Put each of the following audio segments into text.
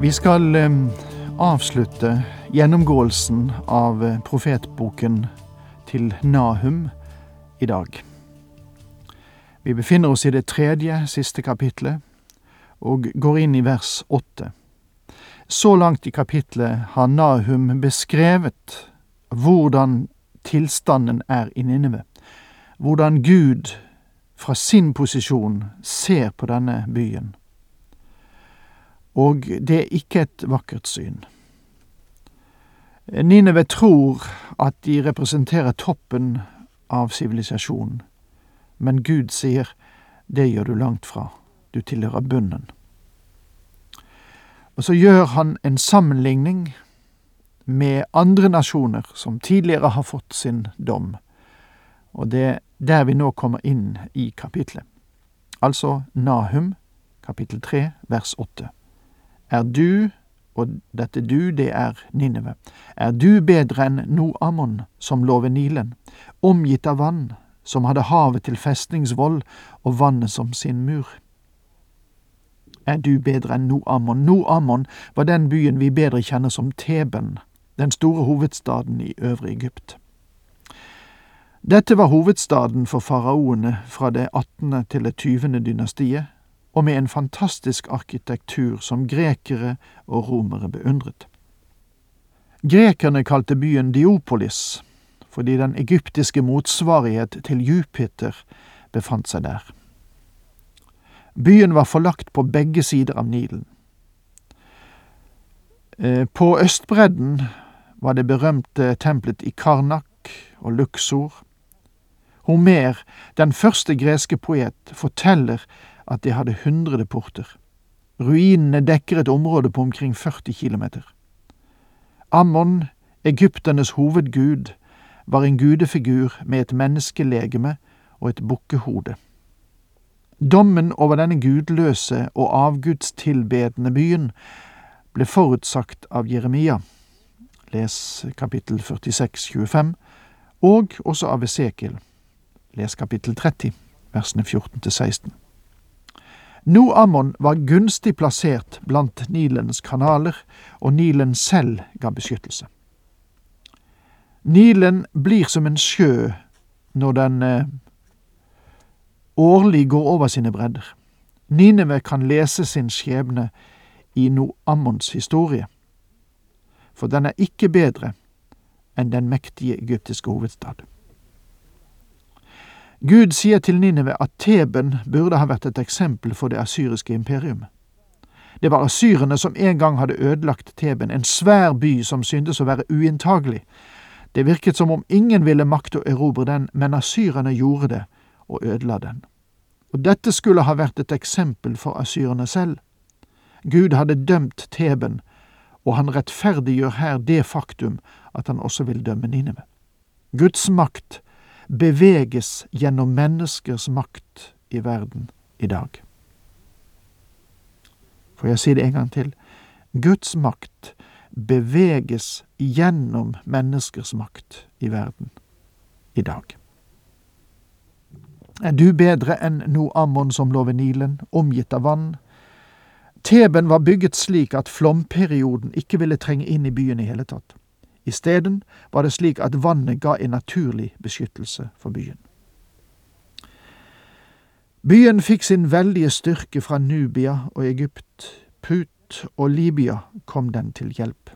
Vi skal eh, avslutte gjennomgåelsen av eh, profetboken til Nahum i dag. Vi befinner oss i det tredje, siste kapitlet, og går inn i vers åtte. Så langt i kapitlet har Nahum beskrevet hvordan tilstanden er i Ninive, hvordan Gud fra sin posisjon ser på denne byen. Og det er ikke et vakkert syn. Nineve tror at de representerer toppen av sivilisasjonen, men Gud sier det gjør du langt fra, du tilhører bunnen. Og så gjør han en sammenligning med andre nasjoner som tidligere har fått sin dom, og det er der vi nå kommer inn i kapitlet. Altså Nahum, kapittel tre, vers åtte. Er du, og dette du, det er Nineve, er du bedre enn Noamon, som lå ved Nilen, omgitt av vann, som hadde havet til festningsvoll og vannet som sin mur? Er du bedre enn Noamon? Noamon var den byen vi bedre kjenner som Teben, den store hovedstaden i Øvre Egypt. Dette var hovedstaden for faraoene fra det 18. til det 20. dynastiet, og med en fantastisk arkitektur som grekere og romere beundret. Grekerne kalte byen Diopolis fordi den egyptiske motsvarighet til Jupiter befant seg der. Byen var forlagt på begge sider av Nilen. Eh, på østbredden var det berømte tempelet i Karnak og Luxor. Homer, den første greske poet, forteller at de hadde hundrede porter. Ruinene dekker et område på omkring 40 kilometer. Ammon, egypternes hovedgud, var en gudefigur med et menneskelegeme og et bukkehode. Dommen over denne gudløse og avgudstilbedende byen ble forutsagt av Jeremia, les kapittel 46, 25, og også av Esekiel, les kapittel 30, versene 14 til 16. Noammon var gunstig plassert blant Nilens kanaler, og Nilen selv ga beskyttelse. Nilen blir som en sjø når den eh, årlig går over sine bredder. Nineve kan lese sin skjebne i Noammons historie, for den er ikke bedre enn den mektige egyptiske hovedstad. Gud sier til Ninive at Teben burde ha vært et eksempel for det asyriske imperium. Det var asyrene som en gang hadde ødelagt Teben, en svær by som syntes å være uinntagelig. Det virket som om ingen ville makte å erobre den, men asyrene gjorde det og ødela den. Og dette skulle ha vært et eksempel for asyrene selv. Gud hadde dømt Teben, og han rettferdiggjør her det faktum at han også vil dømme Ninive. Guds makt beveges gjennom menneskers makt i verden i dag. Får jeg si det en gang til? Guds makt beveges gjennom menneskers makt i verden i dag. Er du bedre enn Noammon som lå ved Nilen, omgitt av vann? Teben var bygget slik at flomperioden ikke ville trenge inn i byen i hele tatt. Isteden var det slik at vannet ga en naturlig beskyttelse for byen. Byen fikk sin veldige styrke fra Nubia og Egypt. Put og Libya kom den til hjelp.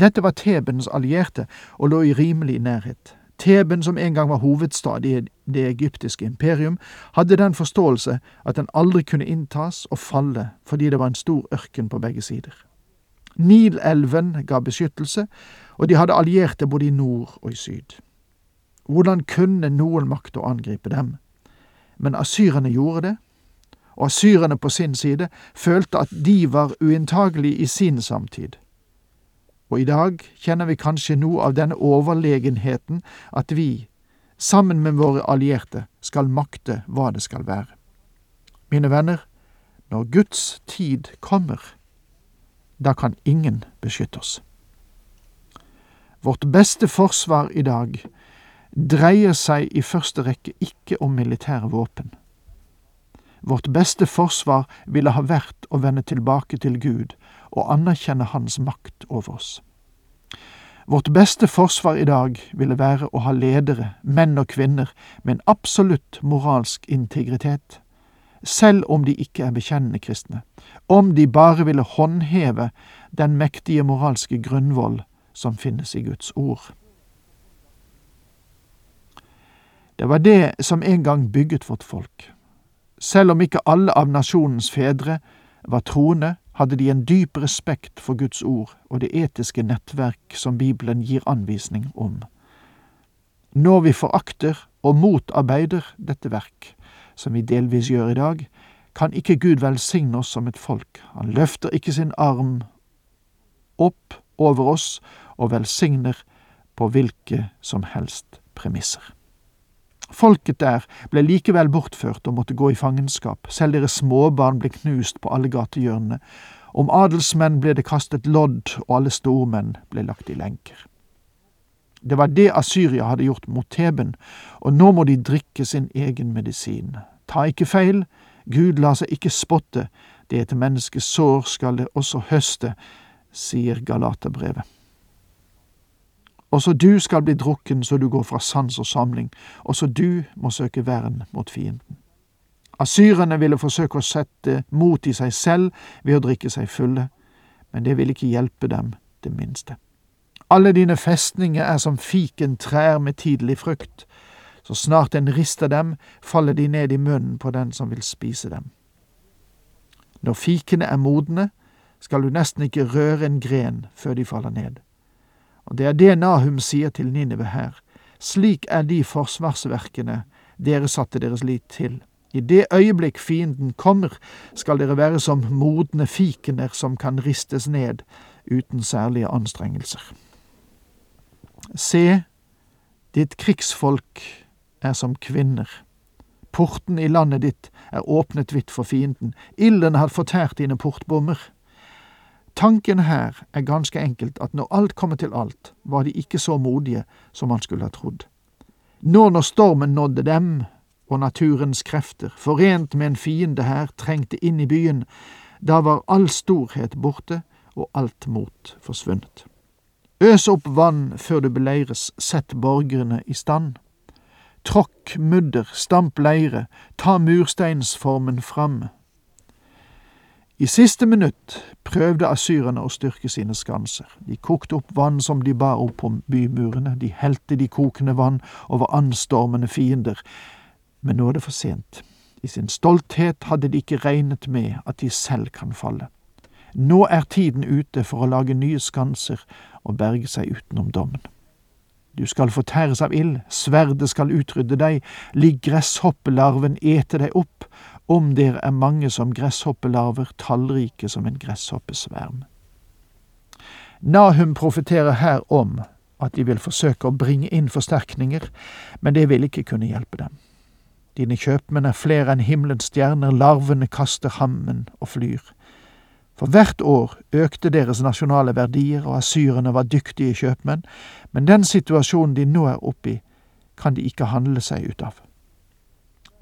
Dette var Tebens allierte og lå i rimelig nærhet. Teben, som en gang var hovedstad i det egyptiske imperium, hadde den forståelse at den aldri kunne inntas og falle fordi det var en stor ørken på begge sider. Nilelven ga beskyttelse, og de hadde allierte både i nord og i syd. Hvordan kunne noen makte å angripe dem? Men asyrerne gjorde det, og asyrerne på sin side følte at de var uinntagelige i sin samtid. Og i dag kjenner vi kanskje noe av denne overlegenheten at vi, sammen med våre allierte, skal makte hva det skal være. Mine venner, når Guds tid kommer, da kan ingen beskytte oss. Vårt beste forsvar i dag dreier seg i første rekke ikke om militære våpen. Vårt beste forsvar ville ha vært å vende tilbake til Gud og anerkjenne Hans makt over oss. Vårt beste forsvar i dag ville være å ha ledere, menn og kvinner, med en absolutt moralsk integritet, selv om de ikke er bekjennende kristne, om de bare ville håndheve den mektige moralske grunnvoll som finnes i Guds ord. Det var det som en gang bygget vårt folk. Selv om ikke alle av nasjonens fedre var troende, hadde de en dyp respekt for Guds ord og det etiske nettverk som Bibelen gir anvisning om. Når vi forakter og motarbeider dette verk, som vi delvis gjør i dag, kan ikke Gud velsigne oss som et folk. Han løfter ikke sin arm opp over oss og velsigner på hvilke som helst premisser. Folket der ble likevel bortført og måtte gå i fangenskap, selv deres småbarn ble knust på alle gatehjørnene, om adelsmenn ble det kastet lodd, og alle stormenn ble lagt i lenker. Det var det Asyria hadde gjort mot Teben, og nå må de drikke sin egen medisin. Ta ikke feil, Gud lar seg ikke spotte, det et menneskes sår skal det også høste, sier Galaterbrevet. Også du skal bli drukken så du går fra sans og samling, også du må søke vern mot fienden. Asyrerne ville forsøke å sette mot i seg selv ved å drikke seg fulle, men det ville ikke hjelpe dem det minste. Alle dine festninger er som fikentrær med tidlig frukt. Så snart en rister dem, faller de ned i munnen på den som vil spise dem. Når fikene er modne, skal du nesten ikke røre en gren før de faller ned. Og det er det Nahum sier til Ninive her. Slik er de forsvarsverkene dere satte deres lit til. I det øyeblikk fienden kommer, skal dere være som modne fikener som kan ristes ned uten særlige anstrengelser. Se, ditt krigsfolk er som kvinner. Porten i landet ditt er åpnet vidt for fienden. Ilden har fortært dine portbommer. Tanken her er ganske enkelt at når alt kommer til alt, var de ikke så modige som man skulle ha trodd. Nå når stormen nådde dem, og naturens krefter, forent med en fiende her, trengte inn i byen, da var all storhet borte og alt mot forsvunnet. Øs opp vann før du beleires, sett borgerne i stand. Tråkk mudder, stamp leire, ta mursteinsformen fram, i siste minutt prøvde asyrerne å styrke sine skanser. De kokte opp vann som de bar opp på bymurene, de helte de kokende vann over anstormende fiender. Men nå er det for sent. I sin stolthet hadde de ikke regnet med at de selv kan falle. Nå er tiden ute for å lage nye skanser og berge seg utenom dommen. Du skal fortæres av ild, sverdet skal utrydde deg, ligg gresshoppelarven ete deg opp, om dere er mange som gresshoppelarver, tallrike som en gresshoppesverm. Nahum profeterer her om at de vil forsøke å bringe inn forsterkninger, men det vil ikke kunne hjelpe dem. Dine kjøpmenn er flere enn himmelens stjerner, larvene kaster hammen og flyr. For hvert år økte deres nasjonale verdier, og asyrerne var dyktige kjøpmenn, men den situasjonen de nå er oppe i, kan de ikke handle seg ut av.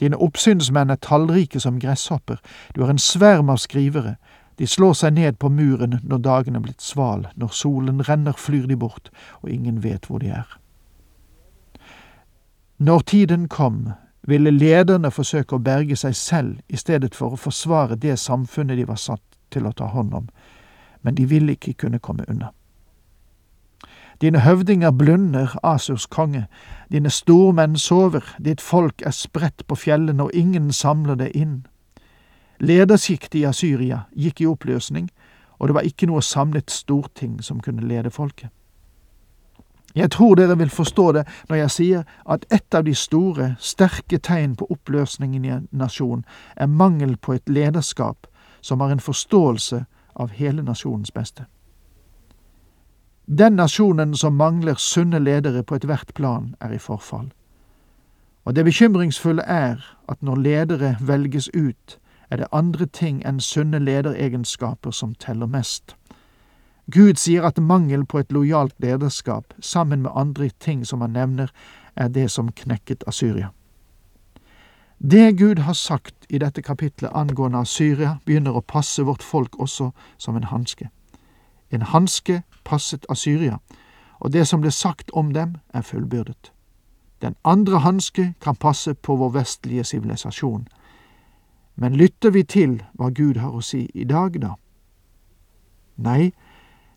Dine oppsynsmenn er tallrike som gresshopper, du har en sverm av skrivere, de slår seg ned på muren når dagen er blitt sval, når solen renner flyr de bort, og ingen vet hvor de er. Når tiden kom, ville lederne forsøke å berge seg selv i stedet for å forsvare det samfunnet de var satt til å ta hånd om, men de ville ikke kunne komme unna. Dine høvdinger blunder, Asurs konge, dine stormenn sover, ditt folk er spredt på fjellene, og ingen samler det inn. Ledersjiktet i Asyria gikk i oppløsning, og det var ikke noe samlet storting som kunne lede folket. Jeg tror dere vil forstå det når jeg sier at et av de store, sterke tegn på oppløsningen i en nasjon er mangel på et lederskap som har en forståelse av hele nasjonens beste. Den nasjonen som mangler sunne ledere på ethvert plan, er i forfall. Og det bekymringsfulle er at når ledere velges ut, er det andre ting enn sunne lederegenskaper som teller mest. Gud sier at mangel på et lojalt lederskap, sammen med andre ting som han nevner, er det som knekket Asyria. Det Gud har sagt i dette kapitlet angående Syria, begynner å passe vårt folk også som en hanske. En hanske passet Asyria, og det som ble sagt om dem, er fullbyrdet. Den andre hanske kan passe på vår vestlige sivilisasjon. Men lytter vi til hva Gud har å si i dag, da? Nei,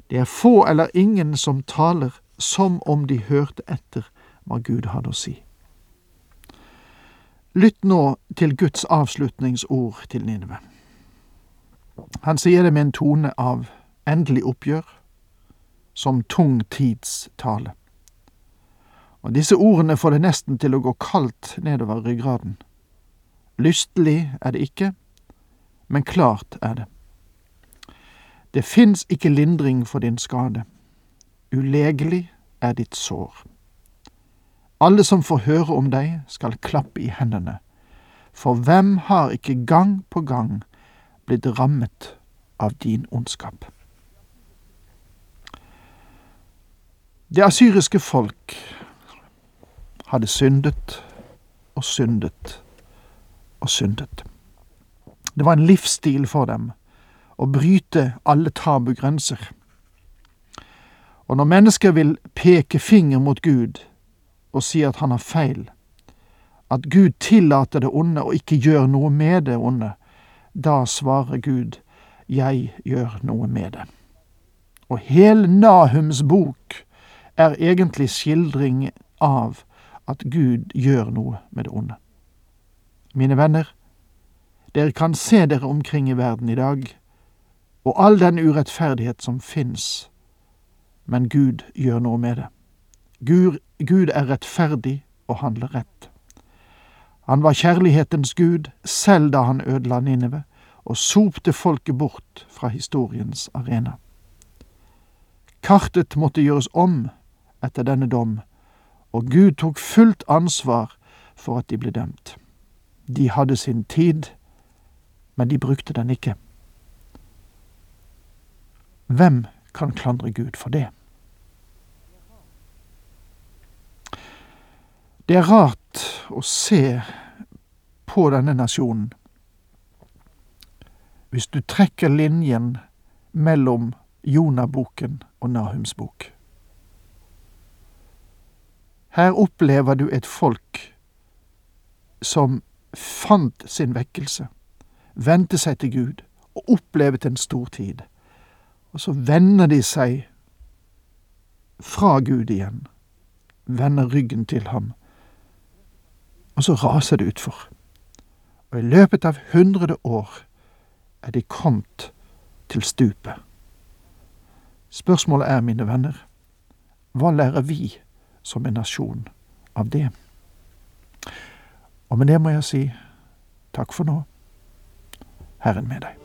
det er få eller ingen som taler som om de hørte etter hva Gud hadde å si. Lytt nå til Guds avslutningsord til Nineve. Han sier det med en tone av endelig oppgjør, som tung tids tale. Og disse ordene får det nesten til å gå kaldt nedover ryggraden. Lystelig er det ikke, men klart er det. Det fins ikke lindring for din skade. Ulegelig er ditt sår. Alle som får høre om deg, skal klappe i hendene, for hvem har ikke gang på gang blitt rammet av din ondskap? Det asyriske folk hadde syndet og syndet og syndet. Det var en livsstil for dem å bryte alle tabugrenser. Og når mennesker vil peke finger mot Gud og si at han har feil, at Gud tillater det onde og ikke gjør noe med det onde, da svarer Gud, jeg gjør noe med det. Og hele Nahums bok er egentlig skildring av at Gud gjør noe med det onde. Mine venner, dere kan se dere omkring i verden i dag, og all den urettferdighet som fins, men Gud gjør noe med det. Gud, Gud er rettferdig og handler rett. Han var kjærlighetens Gud selv da han ødela Ninive og sopte folket bort fra historiens arena. Kartet måtte gjøres om etter denne dom, og Gud tok fullt ansvar for at de ble dømt. De hadde sin tid, men de brukte den ikke. Hvem kan klandre Gud for det? Det er rart å se på denne nasjonen hvis du trekker linjen mellom Jonaboken og Nahums bok. Her opplever du et folk som fant sin vekkelse, vendte seg til Gud og opplevet en stor tid. Og så vender de seg fra Gud igjen, vender ryggen til ham, og så raser det utfor. Og i løpet av hundrede år er de kommet til stupet. Spørsmålet er, mine venner, hva lærer vi som en nasjon av det? Og med det må jeg si takk for nå. Herren med deg.